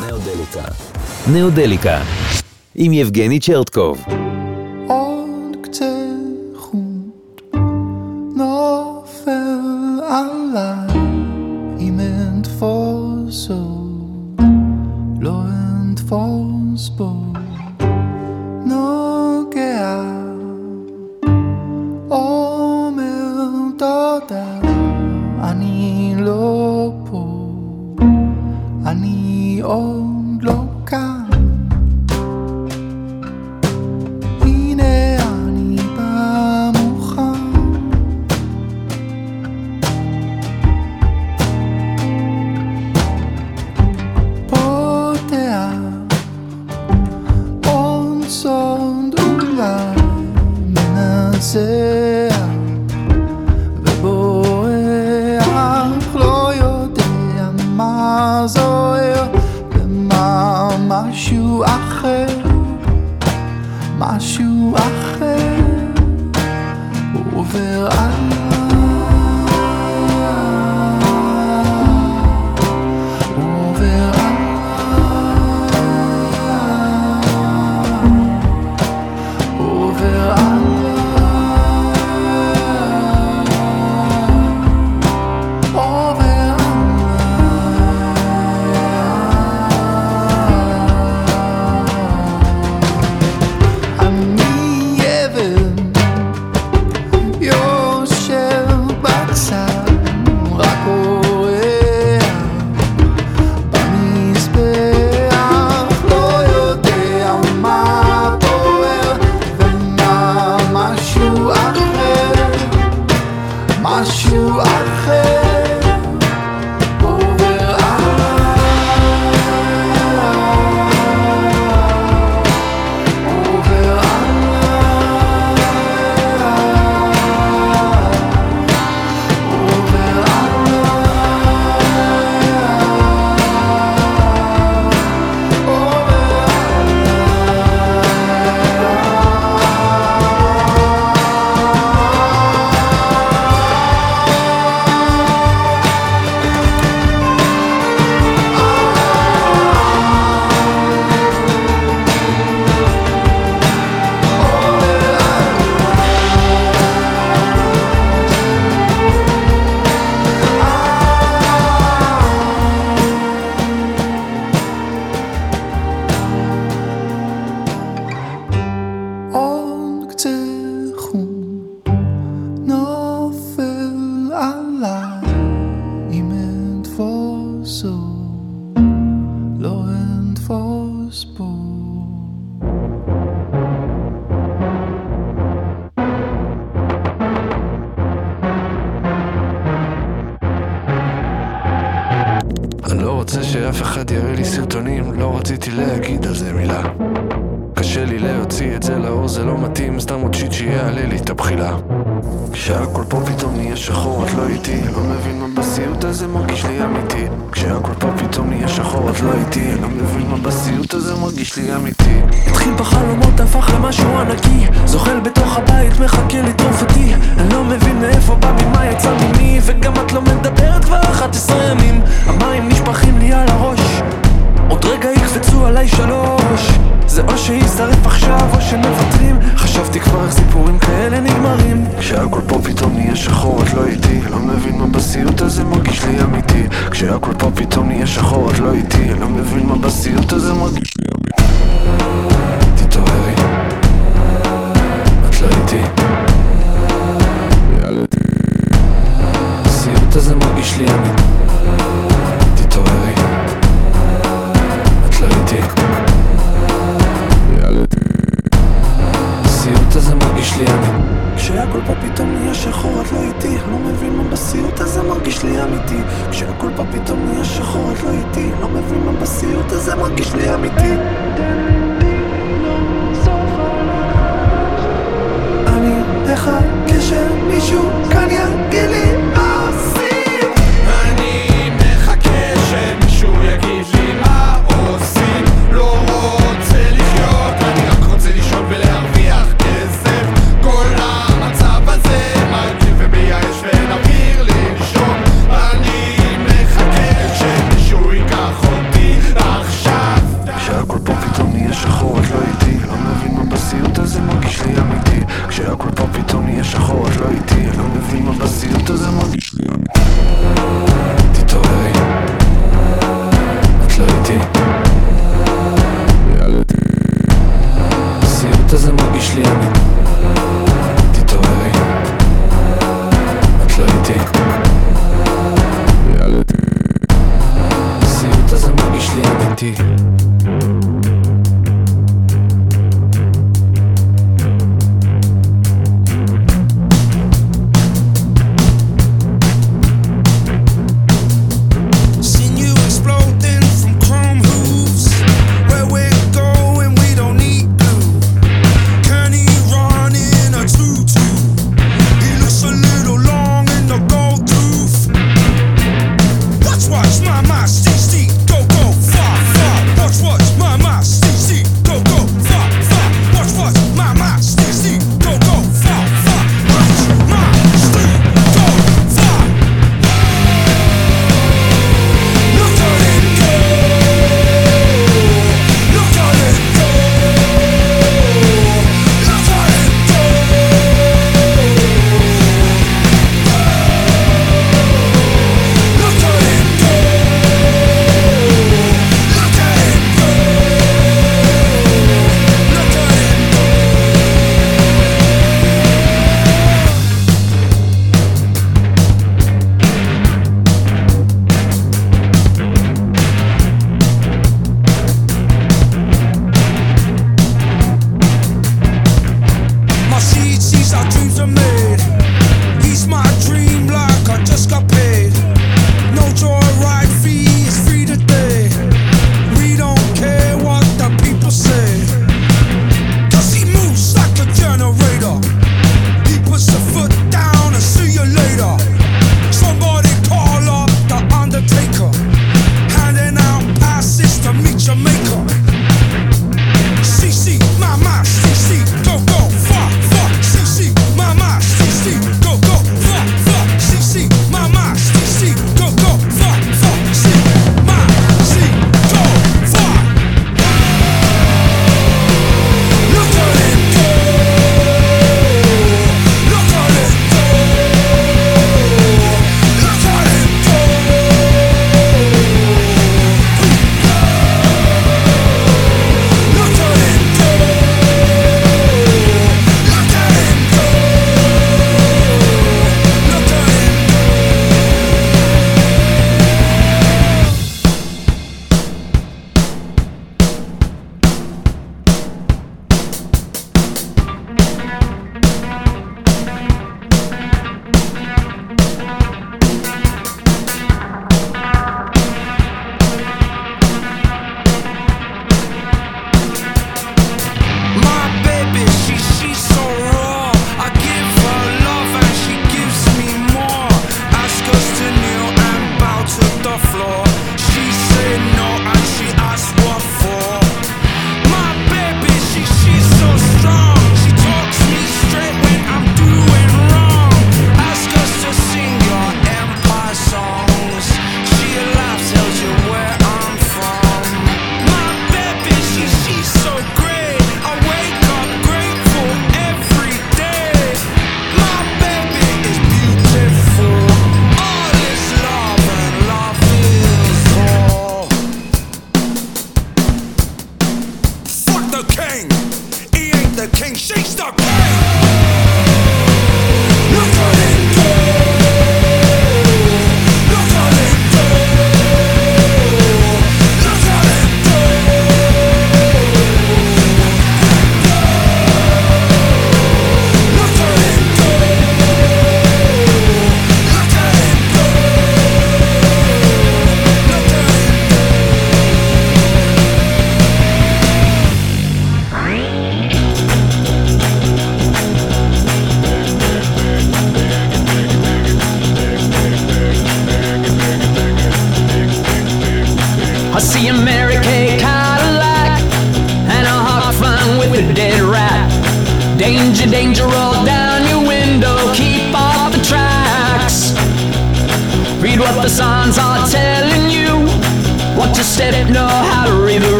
נאודליקה. נאודליקה. עם יבגני צ'רטקוב. סרטונים, לא רציתי להגיד על זה מילה. קשה לי להוציא את זה לאור, זה לא מתאים, סתם עוד שיט שיעלה לי את הבחילה. כשהכל פה פתאום נהיה שחור, את לא איתי, לא מבין מה בסיוט הזה מרגיש לי אמיתי. כשהכל פה פתאום נהיה שחור, את לא איתי, לא מבין מה בסיוט הזה מרגיש לי אמיתי. התחיל בחלומות, הפך למשהו ענקי, זוחל בתוך הבית, מחכה לטרוף אותי. אני לא מבין מאיפה בא ממה יצא ממי, וגם את לא מדברת כבר 11 ימים. המים נשפכים לי על הראש. עוד רגע יקפצו עליי שלוש. זה או שישרף עכשיו או שמוותרים. חשבתי כבר איך סיפורים כאלה נגמרים. כשהכל פה פתאום נהיה שחור את לא איתי. לא מבין מה בסיוט הזה מרגיש לי אמיתי. כשהכל פה פתאום נהיה שחור את לא איתי. לא מבין מה בסיוט הזה מרגיש לי אמיתי. תתעוררי. את לא איתי. הסיוט הזה מרגיש לי אמיתי לי אמיתי כשהכל פה פתאום נהיה שחור את לא איתי לא מבין מה בסיוט הזה זה מרגיש לי אמיתי Tea, I come from a bastille to the monkey.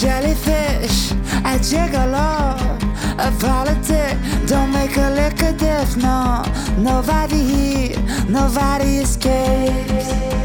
jellyfish, I gigolo. A politic don't make a lick of diff, no. Nobody here, nobody escapes.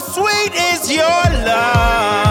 Sweet is your love?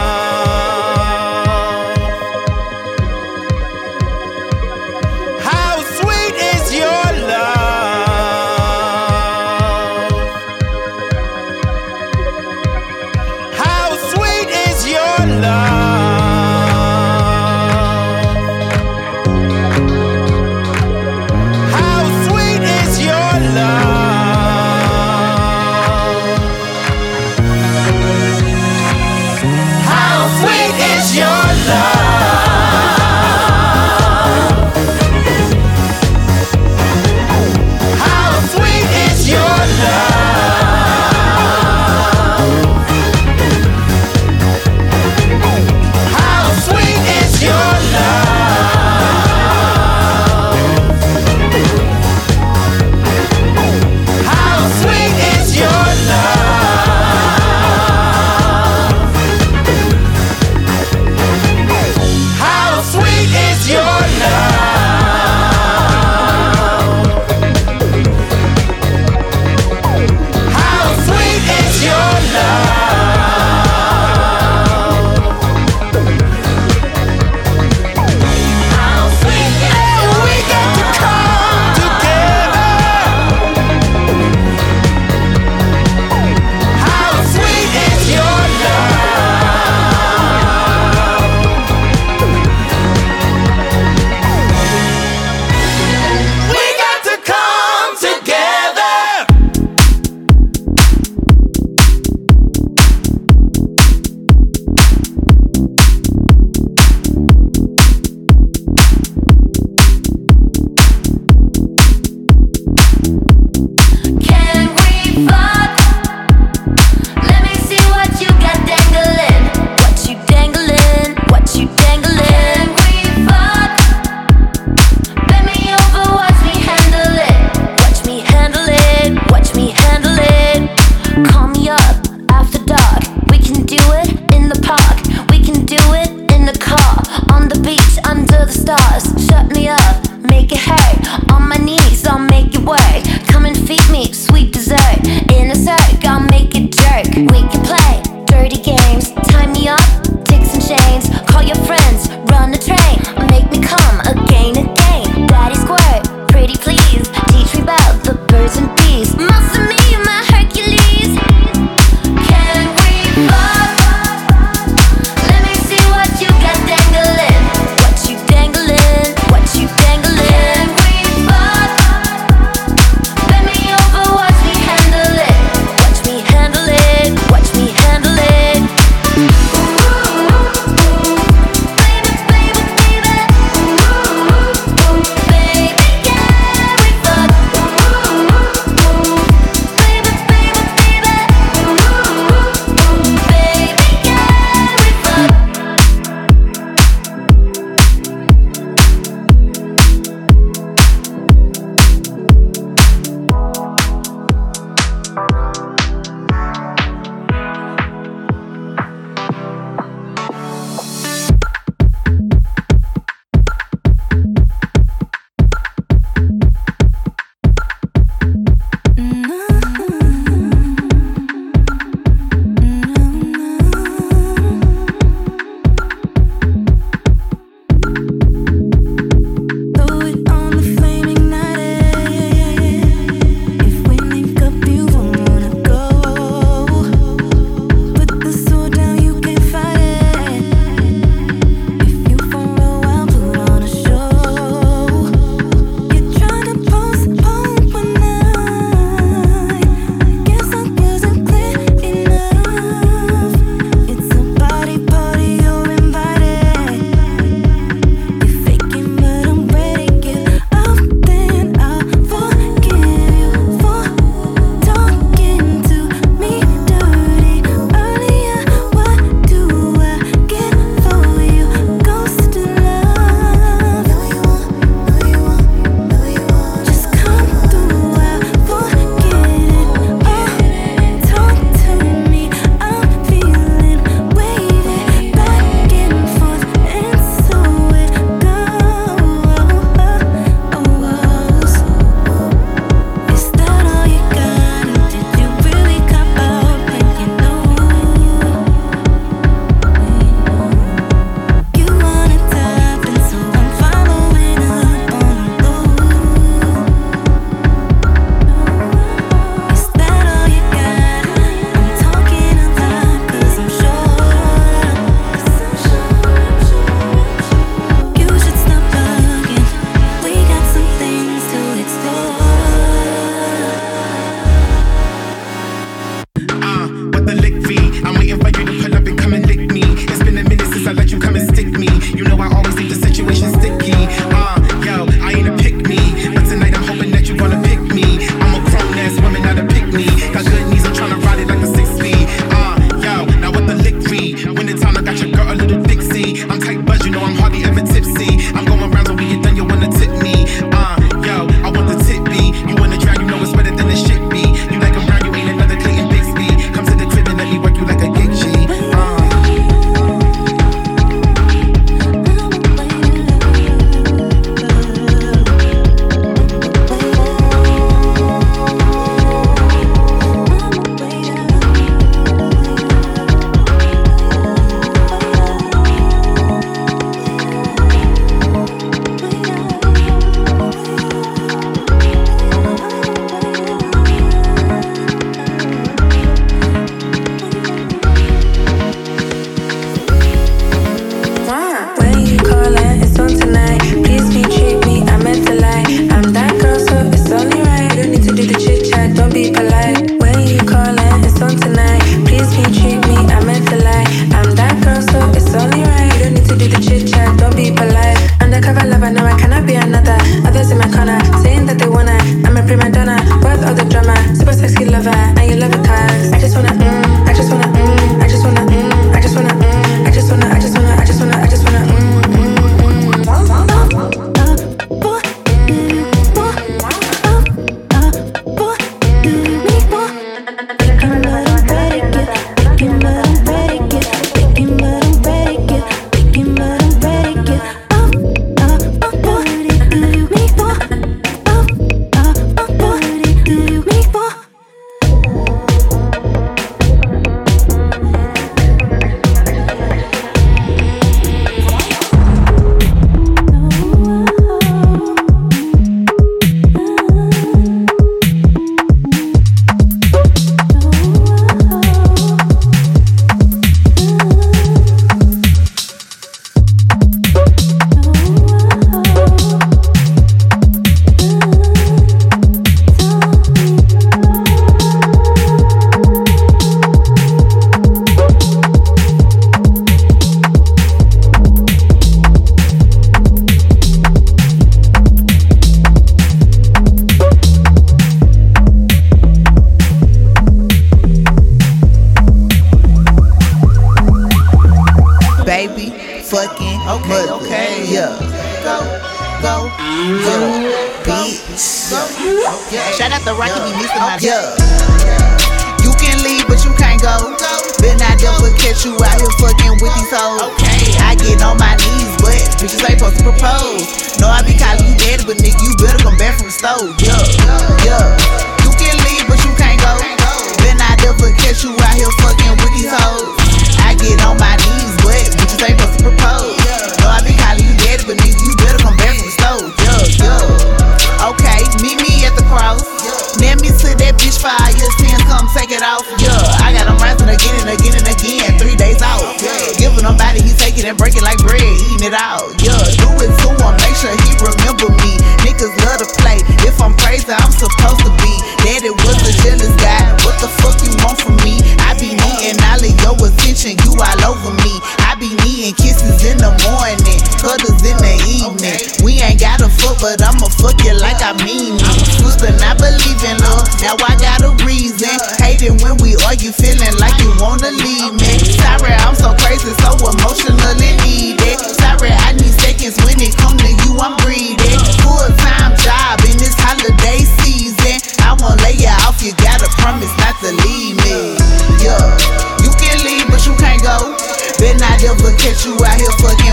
but I'ma fuck you like I mean it. Used to not believe in love, now I got a reason. Hating when we argue, feeling like you wanna leave me. Sorry, I'm so crazy, so emotionally needy. Sorry, I need seconds when it come to you, I'm breathing. Full time job in this holiday season. I won't lay you off, you gotta promise not to leave me. Yeah, you can leave, but you can't go. Then I ever catch you out here fucking.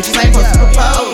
Bitches ain't supposed to propose.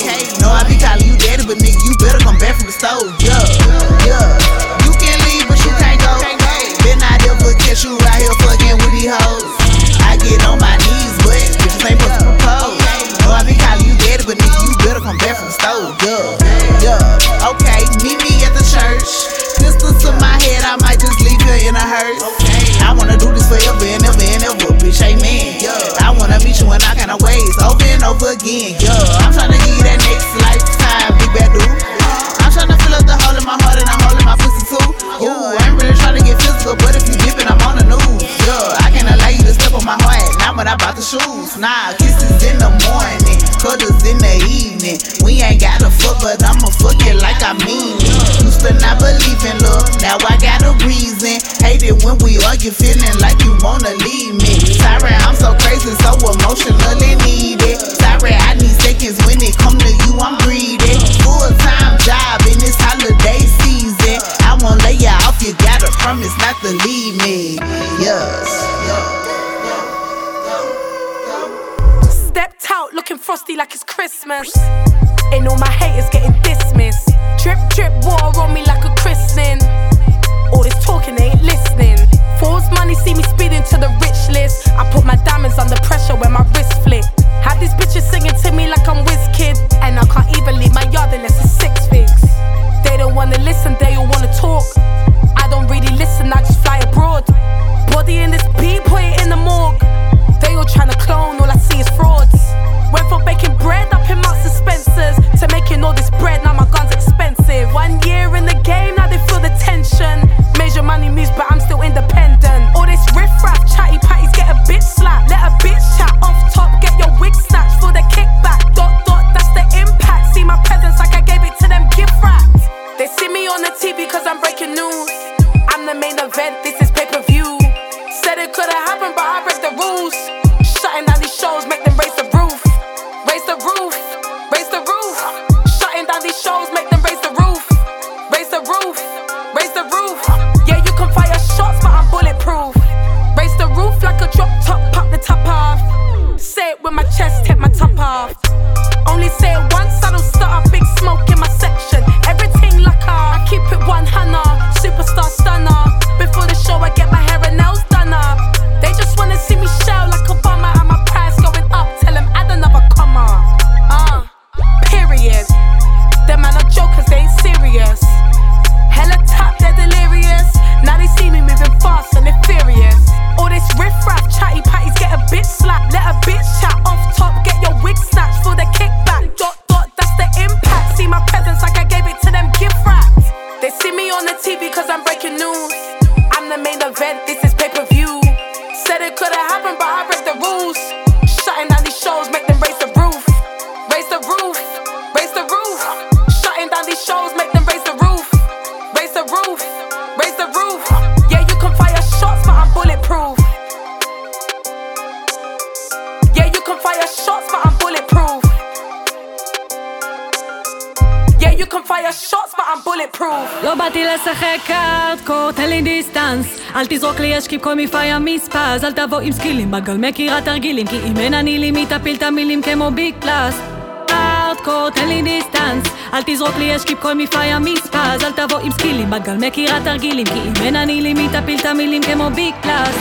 לא באתי לשחק קארדקור, תן לי דיסטנס. אל תזרוק לי אשקים כל מפעי המספז. אל תבוא עם סקילים, בגל מכירה תרגילים כי אם אין אני לי מי תפיל את המילים כמו ביג פלאס. קארדקור, תן לי דיסטנס. אל תזרוק לי אשקים כל מפעי המספז. אל תבוא עם סקילים, בגל מכירה תרגילים כי אם אין אני לי מי תפיל את המילים כמו ביג פלאס.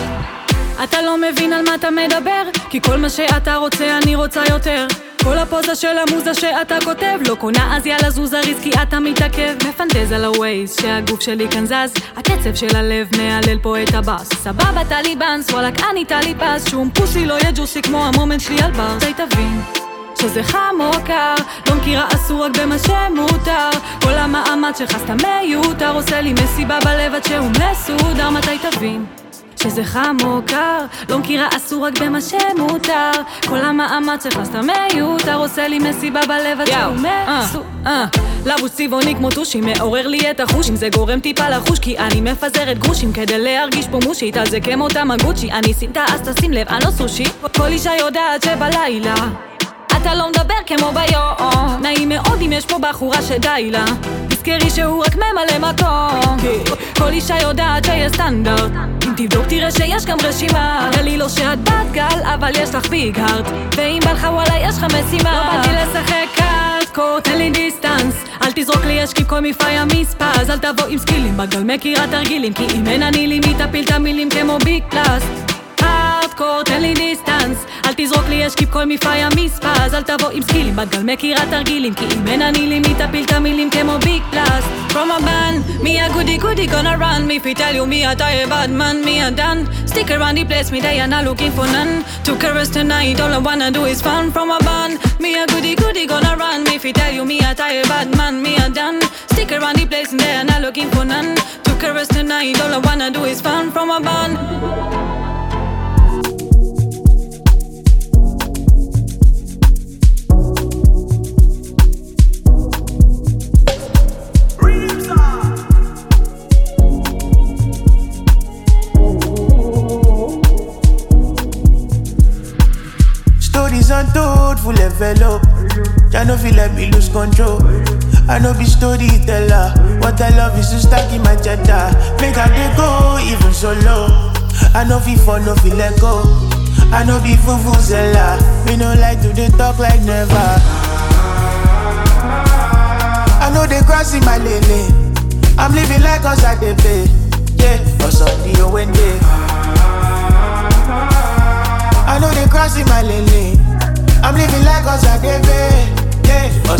אתה לא מבין על מה אתה מדבר כי כל מה שאתה רוצה אני רוצה יותר כל הפוזה של המוזה שאתה כותב לא קונה אז יאללה זוז זריז כי אתה מתעכב. מפנטז על הווייז שהגוף שלי כאן זז. הקצב של הלב מהלל פה את הבאס. סבבה טליבאנס וואלאק אני טלי פס. שום פוסי לא יהיה ג'וסי כמו המומנט שלי על בר די תבין שזה חם או קר, לא מכירה אסור רק במה שמותר. כל המאמץ שלך סתם מיותר. עושה לי מסיבה בלב עד שהוא מסודר. מתי תבין שזה חם או קר, לא מכירה אסור רק במה שמותר. כל המאמץ שלך סתם מיותר עושה לי מסיבה בלב עד שהוא מסודר לבוש צבעוני כמו טושי מעורר לי את החוש. אם זה גורם טיפה לחוש כי אני מפזרת גרושים. כדי להרגיש פה מושית אז זה כמו תמגוצ'י אני סינטה אז תשים לב אני לא סושי. כל אישה יודעת שבלילה אתה לא מדבר כמו ביום. נעים מאוד אם יש פה בחורה שדי לה. תזכרי שהוא רק ממלא מקום. כי כל אישה יודעת שיש סטנדרט. אם תבדוק תראה שיש גם רשימה. לי לא שאת בת גל אבל יש לך ביג הארט. ואם בא לך וואלה יש לך משימה. לא באתי לשחק קארדקור תן לי דיסטנס. אל תזרוק לי אשקים כל מפעי המספז אל תבוא עם סקילים בגל מכירה תרגילים כי אם אין אני לי מי תפיל את המילים כמו ביג פלאס הארדקור, תן לי דיסטנס אל תזרוק לי אשקיפ כל מפעי המספז אל תבוא עם סקילים, בגל מכירה תרגילים כי אם אין אני לי מי תפיל את המילים כמו ביג פלאס From a band, me a goody goody gonna run Me fi tell you me a tie bad man, me a done Stick around the place, me they are not looking for none To caress tonight, all I wanna do is fun From a band, me a goody goody gonna run Me fi tell you me a tie bad man, me a done Stick around the place, and they are not looking for none To caress tonight, all I wanna do is fun From a band Untold, full envelope. Ya no feel let me lose control. I know be storyteller. What I love is to stack in my cheddar. Make I dey go even solo. I know fi for no feel let go. I know be vuvuzela. Me no like to dey talk like never. I know they crossing my lane. I'm living like us I dey pay. Yeah, or Sunday or Wednesday. I know they crossing my lane. I'm living like us I dey pay. Yeah, or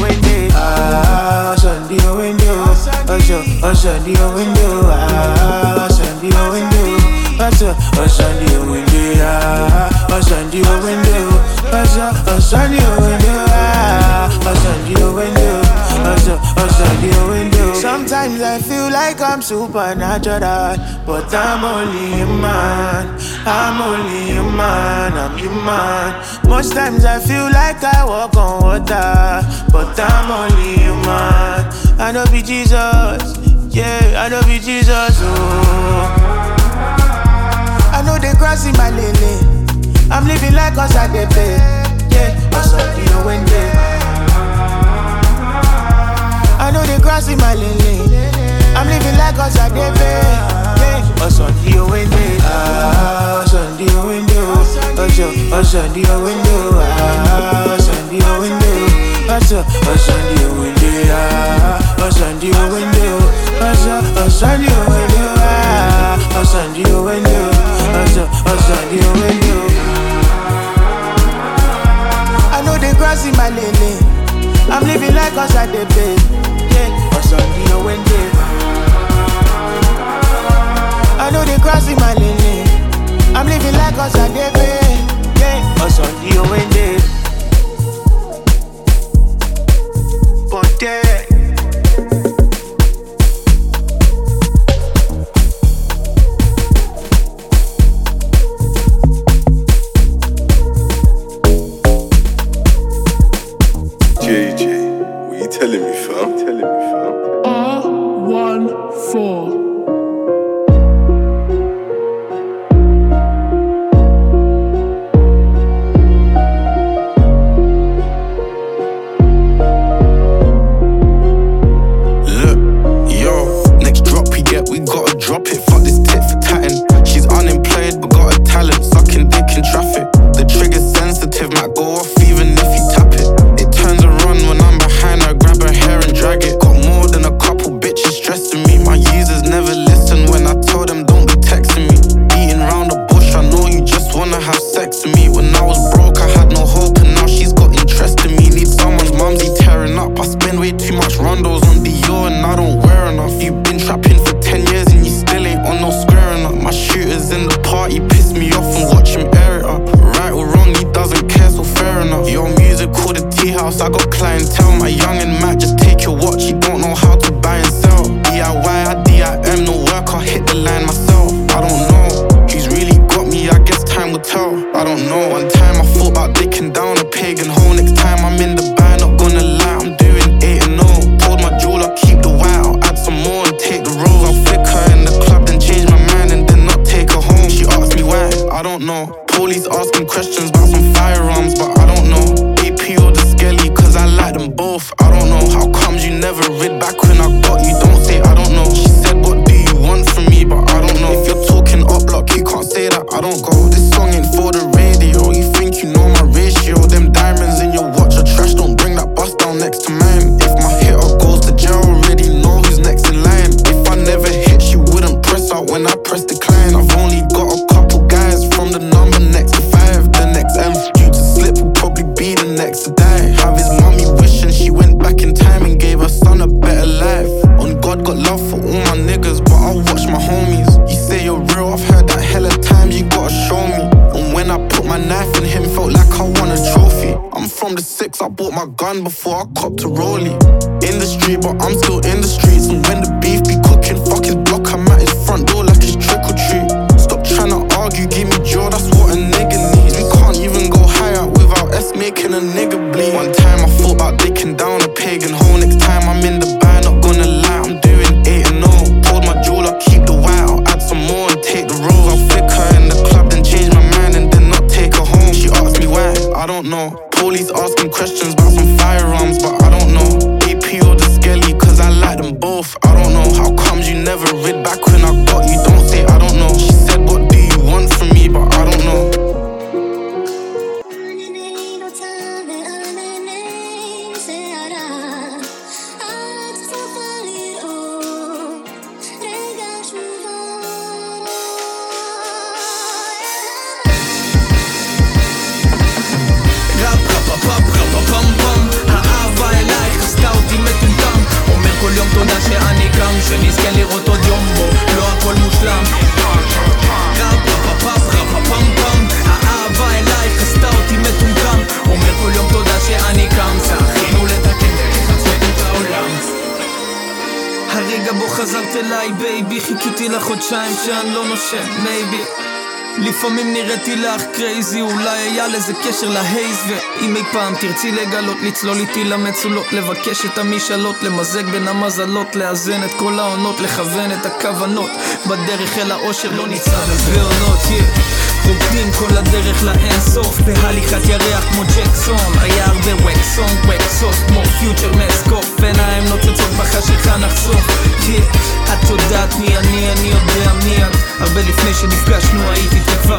Wednesday. Ah, Sunday or Wednesday. So, or Sunday or Wednesday. Ah, Sunday or Wednesday. So, or Sunday or Wednesday. Ah, or Sunday or Wednesday. So, or Sunday or Wednesday. Ah, or Sunday Sometimes I feel like I'm supernatural, but I'm only human. I'm only human. I'm human. Most times I feel like I walk on water, but I'm only human. I know be Jesus, yeah, I know be Jesus. Oh, I know they crossing my lane. I'm living like us I dey pay, yeah, something or when they. I know they crossing my lane. I'm living like us I dey pay, yeah, or Sunday or when they. Sunday or when they. So, Sunday or when they. Sunday or when they. So, Sunday or when they. Sunday or when they. Oh, so, oh, Sunday or when they. Ah, oh, Sunday or when they. Oh, so, oh, Sunday or when they. I know they crossing my lane. I'm living like us I I know they crossing my lane. I'm living like us dey pay. Yeah, or Sunday or when they. Ponte. קשר להייז ואם אי פעם תרצי לגלות לצלול איתי למצולות לבקש את המשאלות למזג בין המזלות לאזן את כל העונות לכוון את הכוונות. בדרך אל האושר לא ניצב בעונות yeah. רוקדים כל הדרך לאינסוף בהליכת ירח כמו ג'קסון. היה הרבה וקסון וקסוף כמו פיוטר מסקוף. עיניים נוצצות בחשיכה נחסוך yeah. את יודעת מי אני אני יודע מי את. הרבה לפני שנפגשנו הייתי כבר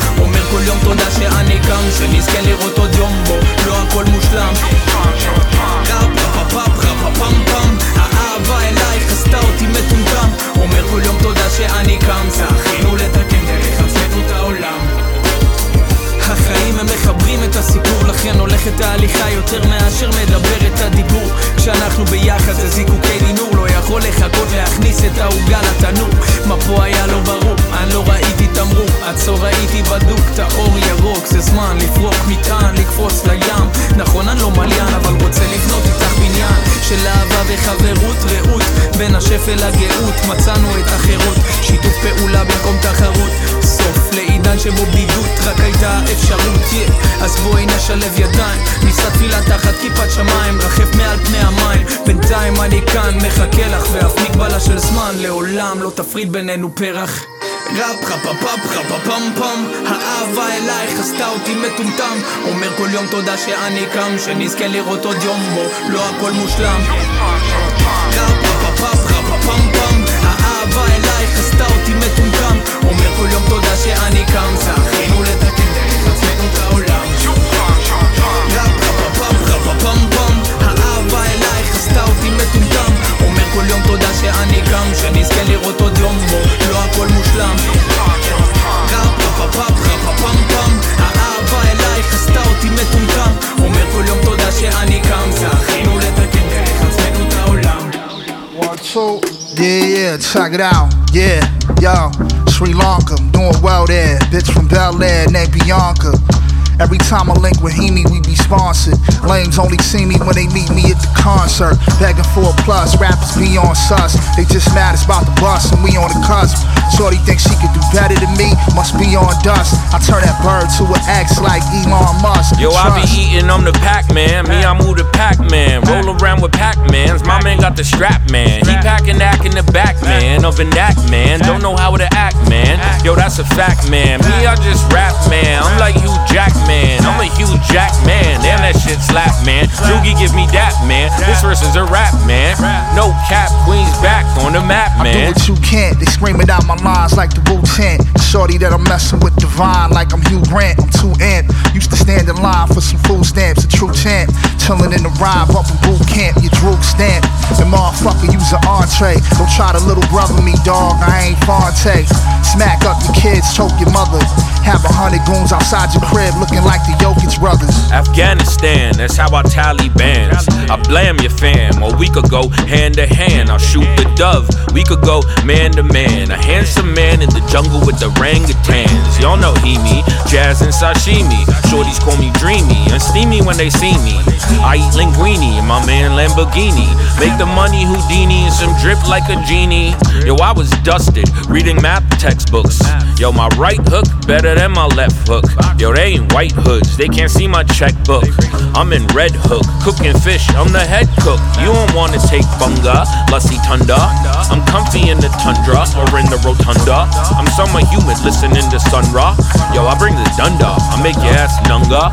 מפריד בינינו פרח ראפ חפה פאפ פם האהבה אלייך עשתה אותי מטומטם אומר כל יום תודה שאני קם שנזכה לראות עוד יום בו לא הכל מושלם ראפ חפה פאפ חפה פם פם האהבה אלייך עשתה אותי מטומטם אומר כל יום תודה שאני קם זכינו לתקן דרך עצמנו את ראפ חפה פאפ חפה פם פם האהבה אלייך עשתה אותי מטומטם אומר כל יום תודה שאני קם שנזכה לראות עוד יום בו לא הכל מושלם So, yeah, yeah, check it out, yeah, yo, Sri Lanka, doing well there, bitch from Bel Air, named Bianca. Every time I link with Hemi, we be sponsored. Lames only see me when they meet me at the concert. Begging for a plus, rappers be on sus. They just mad it's about the bus and we on the cusp. Shorty thinks she could do better than me, must be on dust. I turn that bird to an X like Elon Musk. Yo, I be Trust. eating, I'm the Pac Man. Me, I'm move the Pac Man. Roll around with Pac Mans. My man got the strap man. He packing act in the back man of an act man. Don't know how to act man. Yo, that's a fact man. Me, I just rap man. I'm like Hugh Jackman. I'm a Hugh Jackman. Damn, that shit slap man. Doogie give me that man. This verse is a rap man. No cap, Queens back on the map man. I do man. what you can't. They screaming out my lines like the Wu Tang. Shorty that I'm messing with divine like I'm Hugh Grant. I'm too amp. Used to stand in line for some food stamps, a true champ. Chillin' in the ride, up in boot camp. You drew stamp. And motherfucker use an entree. Don't try to little brother me, dog. I ain't Fonte. Smack up your kids, choke your mother. Have a hundred goons outside your crib looking like the Jokic brothers. Afghanistan, that's how I tally bands. I blame your fam. A week ago, hand to hand, I'll shoot the dove. We could go man to man. A handsome man in the jungle with the orangutans. Y'all know he me, jazz and sashimi. Shorties call me dreamy and steamy when they see me. I eat linguine and my man Lamborghini. Make the money Houdini and some drip like a genie. Yo, I was dusted reading math textbooks. Yo, my right hook better than my left hook. Yo, they ain't white hoods, they can't see my checkbook. I'm in red hook, cooking fish, I'm the head cook. You don't wanna take bunga, lusty tunda. I'm comfy in the tundra or in the rotunda. I'm summer humid, listening to sun ra. Yo, I bring the dunda, I make your ass nunga.